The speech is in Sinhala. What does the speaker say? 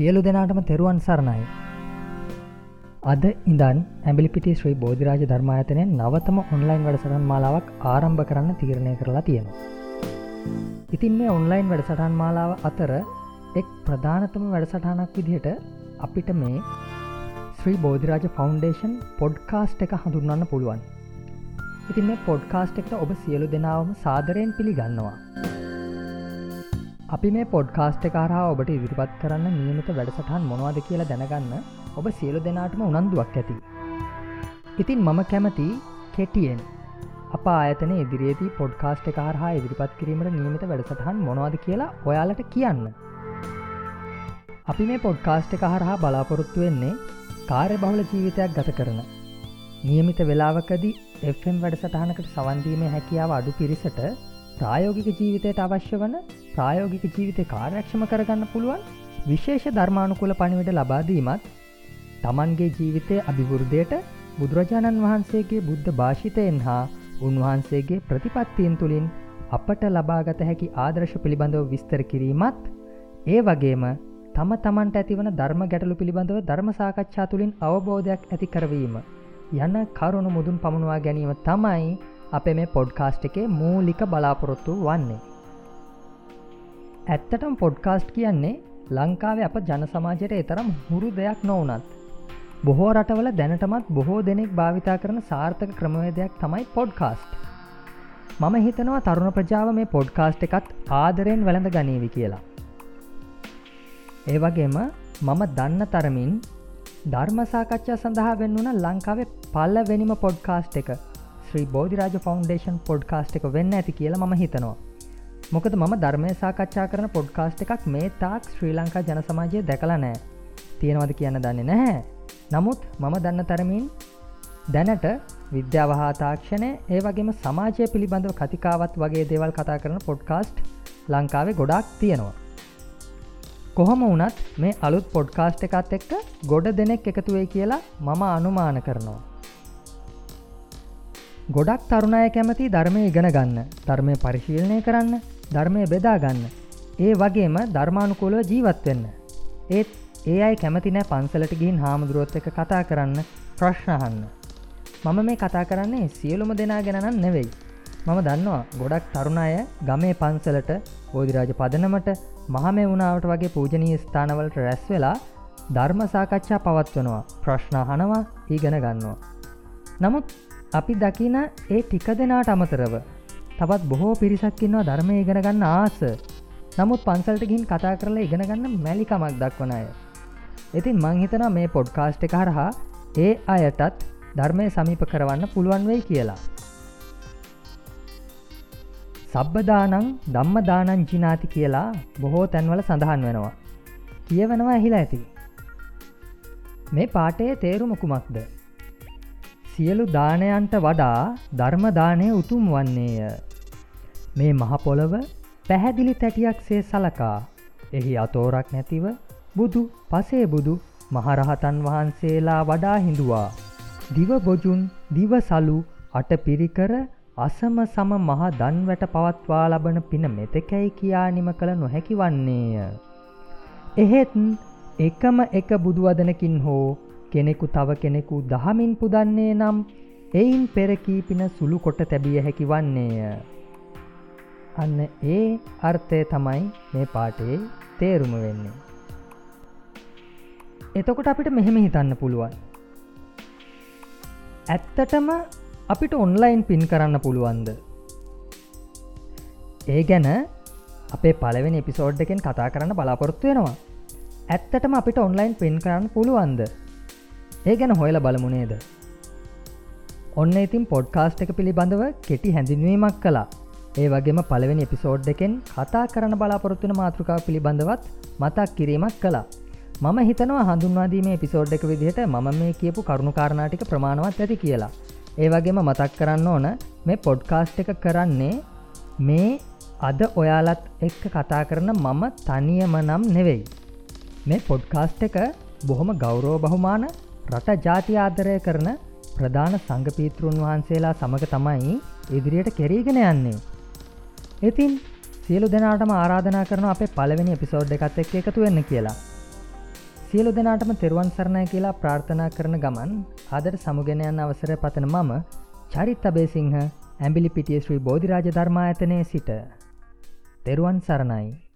සියලු දෙනාටම තෙරුවන් සරණයි. අද ඉඳන් ඇබිලිපිටි ශ්‍රී බෝධිරාජ ධර්මායතනය නවතම ඔන්ලයින් වැඩසටන් මාලාවක් ආරම්භ කරන්න තීරණය කරලා තියෙනවා. ඉතින් මේ ඔන්ලයින් වැඩසටන් මාලාව අතර එක් ප්‍රධානතම වැඩසටහනක් විදිහට අපිට මේ ශ්‍රී බෝධිරාජ ෆෞන්ඩේෂන් පොඩ්කාස්ට් එක හඳුන්වන්න පුළුවන්. ඉතින් මේ පොඩ්කාස්ට් එක්ට ඔබ සියලු දෙනාවම සාදරයෙන් පිළිගන්නවා. අපි මේ පොඩ්කාස්ට් කාරහා ඔබට ඉදිරිපත් කරන්න නියමිත වැඩසටහන් මොනවාද කියලා දැනගන්න ඔබ සියලු දෙනාටම උනන්දුවක් ඇති. ඉතින් මම කැමති කෙටියෙන් අප ආයතන ඉදිරියේදී පොඩ්කාස්ට් කාරහා ඉදිරිපත් කිරීමට නියමිත වැඩසටහන් මොනවාද කියලා ඔයාලට කියන්න. අපි මේ පොඩ්කාස්ට් එක හරහා බලාපොරොත්තු වෙන්නේ කාර්ය බහුල ජීවිතයක් ගත කරන. නියමිත වෙලාවකදී FM වැඩසටහනකට සවන්දීමේ හැකියාව අඩු පිරිසට ප්‍රායෝගික ජීවිතයට අවශ්‍ය වන ප්‍රායෝගික ජීවිතය කාර්යක්ෂම කරගන්න පුළුවන් විශේෂ ධර්මානුකුල පණිවිට ලබාදීමත් තමන්ගේ ජීවිතය අභිවෘද්ධයට බුදුරජාණන් වහන්සේගේ බුද්ධ භාෂිතයෙන් හා උන්වහන්සේගේ ප්‍රතිපත්තියෙන් තුළින් අපට ලබාගත හැකි ආදර්ශ පිළිබඳව විස්තර කිරීමත් ඒ වගේම තම තමන්ට ඇතිවන ධර්ම ගැටලු පිළිබඳව ධර්ම සාකච්ඡා තුළින් අවබෝධයක් ඇති කරවීම යන කරුණු මුදුන් පමුණවා ගැනීම තමයි අපේ මේ පොඩ්කාස්ට් එකේ මූලික බලාපොරොත්තු වන්නේ. ඇත්තටම් පොඩ්කාස්ට් කියන්නේ ලංකාවේ අප ජන සමාජයට එතරම් හුරු දෙයක් නොවනත්. බොහෝ රටවල දැනටමත් බොහෝ දෙනෙක් භාවිතා කරන සාර්ථක ක්‍රමවේදයක් තමයි පොඩ්කාස්ට්. මම හිතනවා තරුණ ප්‍රජාව මේ පොඩ්කාස්ට් එකත් ආදරයෙන් වැළඳ ගනීවි කියලා. ඒ වගේම මම දන්න තරමින් ධර්මසාකච්ඡා සඳහා වෙන්නුන ලංකාවේ පල්ලවෙනිම පොඩ්කාස්ට් එක ශ්‍රී බෝධිරාජ ෆෞන්ඩේෂන් පොඩ්කාස්ට් එක වෙන්න ඇති කියලා ම හිතනවා. මොකද මම ධර්මය සාකච්ඡා කරන පොඩ්කාස්ට් එකක් මේ තාක් ශ්‍රී ලංකා ජන සමාජය දැකලා නෑ තියෙනවද කියන්න දන්නේ නැහැ. නමුත් මම දන්න තරමින් දැනට විද්‍යාවහා තාක්ෂණය ඒ වගේම සමාජය පිළිබඳව කතිකාවත් වගේ දේවල් කතා කරන පොඩ්කාස්ට් ලංකාවේ ගොඩක් තියෙනවා. කොහොම වනත් මේ අලුත් පොඩ්කාස්ට් එකත් එක්ක ගොඩ දෙනෙක් එකතුවේ කියලා මම අනුමාන කරනවා. ගොඩක් තරුණය කැමති ධර්මය ඉගෙන ගන්න ධර්මය පරිශීලනය කරන්න ධර්මය බෙදාගන්න ඒ වගේම ධර්මානුකූලව ජීවත්වෙන්න ඒත් ඒ අයි කැමති නෑ පන්සලට ගින් හාමුදුරුවොත් එක කතා කරන්න ප්‍රශ්නහන්න මම මේ කතා කරන්නේ සියලුම දෙනා ගැනන් නෙවෙයි. මම දන්නවා ගොඩක් තරුණ අය ගමේ පන්සලට බෝධිරාජ පදනමට මහමේ වුණාවට වගේ පූජනී ස්ථානවලට රැස් වෙලා ධර්ම සාකච්ඡා පවත්වනවා ප්‍රශ්නහනවා ඊගෙන ගන්නවා. නමුත් අපි දකින ඒ ටික දෙනාට අමතරව. තවත් බොහෝ පිරිසක්කින්නවා ධර්මය ඉගෙන ගන්න ආස. නමුත් පන්සල්ට ගින් කතා කරලා ඉගෙන ගන්න මැලිකමක් දක්වන අය. ඉතින් මංහිතන මේ පොඩ්කාස්ට් එක හරහා ඒ අයටත් ධර්මය සමීප කරවන්න පුළුවන් වෙයි කියලා. සබ්බදානං ධම්මදානං ජිනාති කියලා බොහෝ තැන්වල සඳහන් වෙනවා. කියවනවා ඇහිලා ඇති. මේ පාටයේ තේරුමකුමක්ද සියලු දානයන්ට වඩා ධර්මදානය උතුම් වන්නේය. මේ මහපොළව පැහැදිලි තැටියක් සේ සලකා එහි අතෝරක් නැතිව බුදු පසේ බුදු මහරහතන් වහන්සේලා වඩා හිඳුවා. දිවබොජුන් දිවසලු අට පිරිකර අසම සම මහ දන්වැට පවත්වා ලබන පින මෙතකැයි කියා නිම කළ නොහැකි වන්නේය. එහෙත් එකම එක බුදුවදනකින් හෝ කෙනෙකු තව කෙනෙකු දහමින් පුදන්නේ නම් එයින් පෙරකීපින සුළු කොට තැබිය හැකි වන්නේය. අන්න ඒ අර්ථය තමයි මේ පාටේ තේරුම වෙන්නේ. එතකොට අපිට මෙහෙම හිතන්න පුළුවන්. ඇත්තටම අපිට ඔන්ලයින් පින් කරන්න පුළුවන්ද. ඒ ගැන අපේ පලවෙනි එපිසෝඩ් එකෙන් කතා කරන්න බලාපොරොත්තු වෙනවා. ඇත්තටම අපිට ඔන්ලයින් පින් කරන්න පුළුවන්ද ඒ ගැන හොයල බලමුණේද. ඔන්න ඉතින් පොඩ්කාස්ට් එක පිළිබඳව කෙටි හැඳින්වීමක් කලා ඒ වගේම පළවෙනි එපිසෝඩ් එකෙන් කතා කරන බලාපොරොත්තුන මාතෘකාව පිළිබඳවත් මතක් කිරීමක් කලා මම හිතනවා හඳුන්වාදීම එපිසෝඩ් එක විදිහට මම මේ කියපු කරුණු කාරණාටික ප්‍රමාණවත් ඇති කියලා. ඒ වගේම මතක් කරන්න ඕන මේ පොඩ්කාස්ට් එක කරන්නේ මේ අද ඔයාලත් එක්ක කතා කරන මම තනියම නම් නෙවෙයි. මේ පොඩ්කාස්ට් එක බොහොම ගෞරෝ බහුමාන රට ජාති ආදරය කරන ප්‍රධාන සංගපීතෘන් වහන්සේලා සමඟ තමයි ඉදිරියට කෙරීගෙන යන්නේ. ඉතින් සියලු දෙනාටම ආරාධනා කරන අපේ පළවෙනි එපිසෝඩ් එකත් එක් එකතු වෙන්න කියලා. සියලු දෙනාටම තෙරුවන් සරණය කියලා ප්‍රාර්ථනා කරන ගමන් ආදර සමුගෙනයන් අවසර පතන මම චරිත් අබේසිංහ ඇම්බිලි පිටිය ශ්‍රී බෝධිරාජ ධර්මා ඇතනය සිට තෙරුවන් සරණයි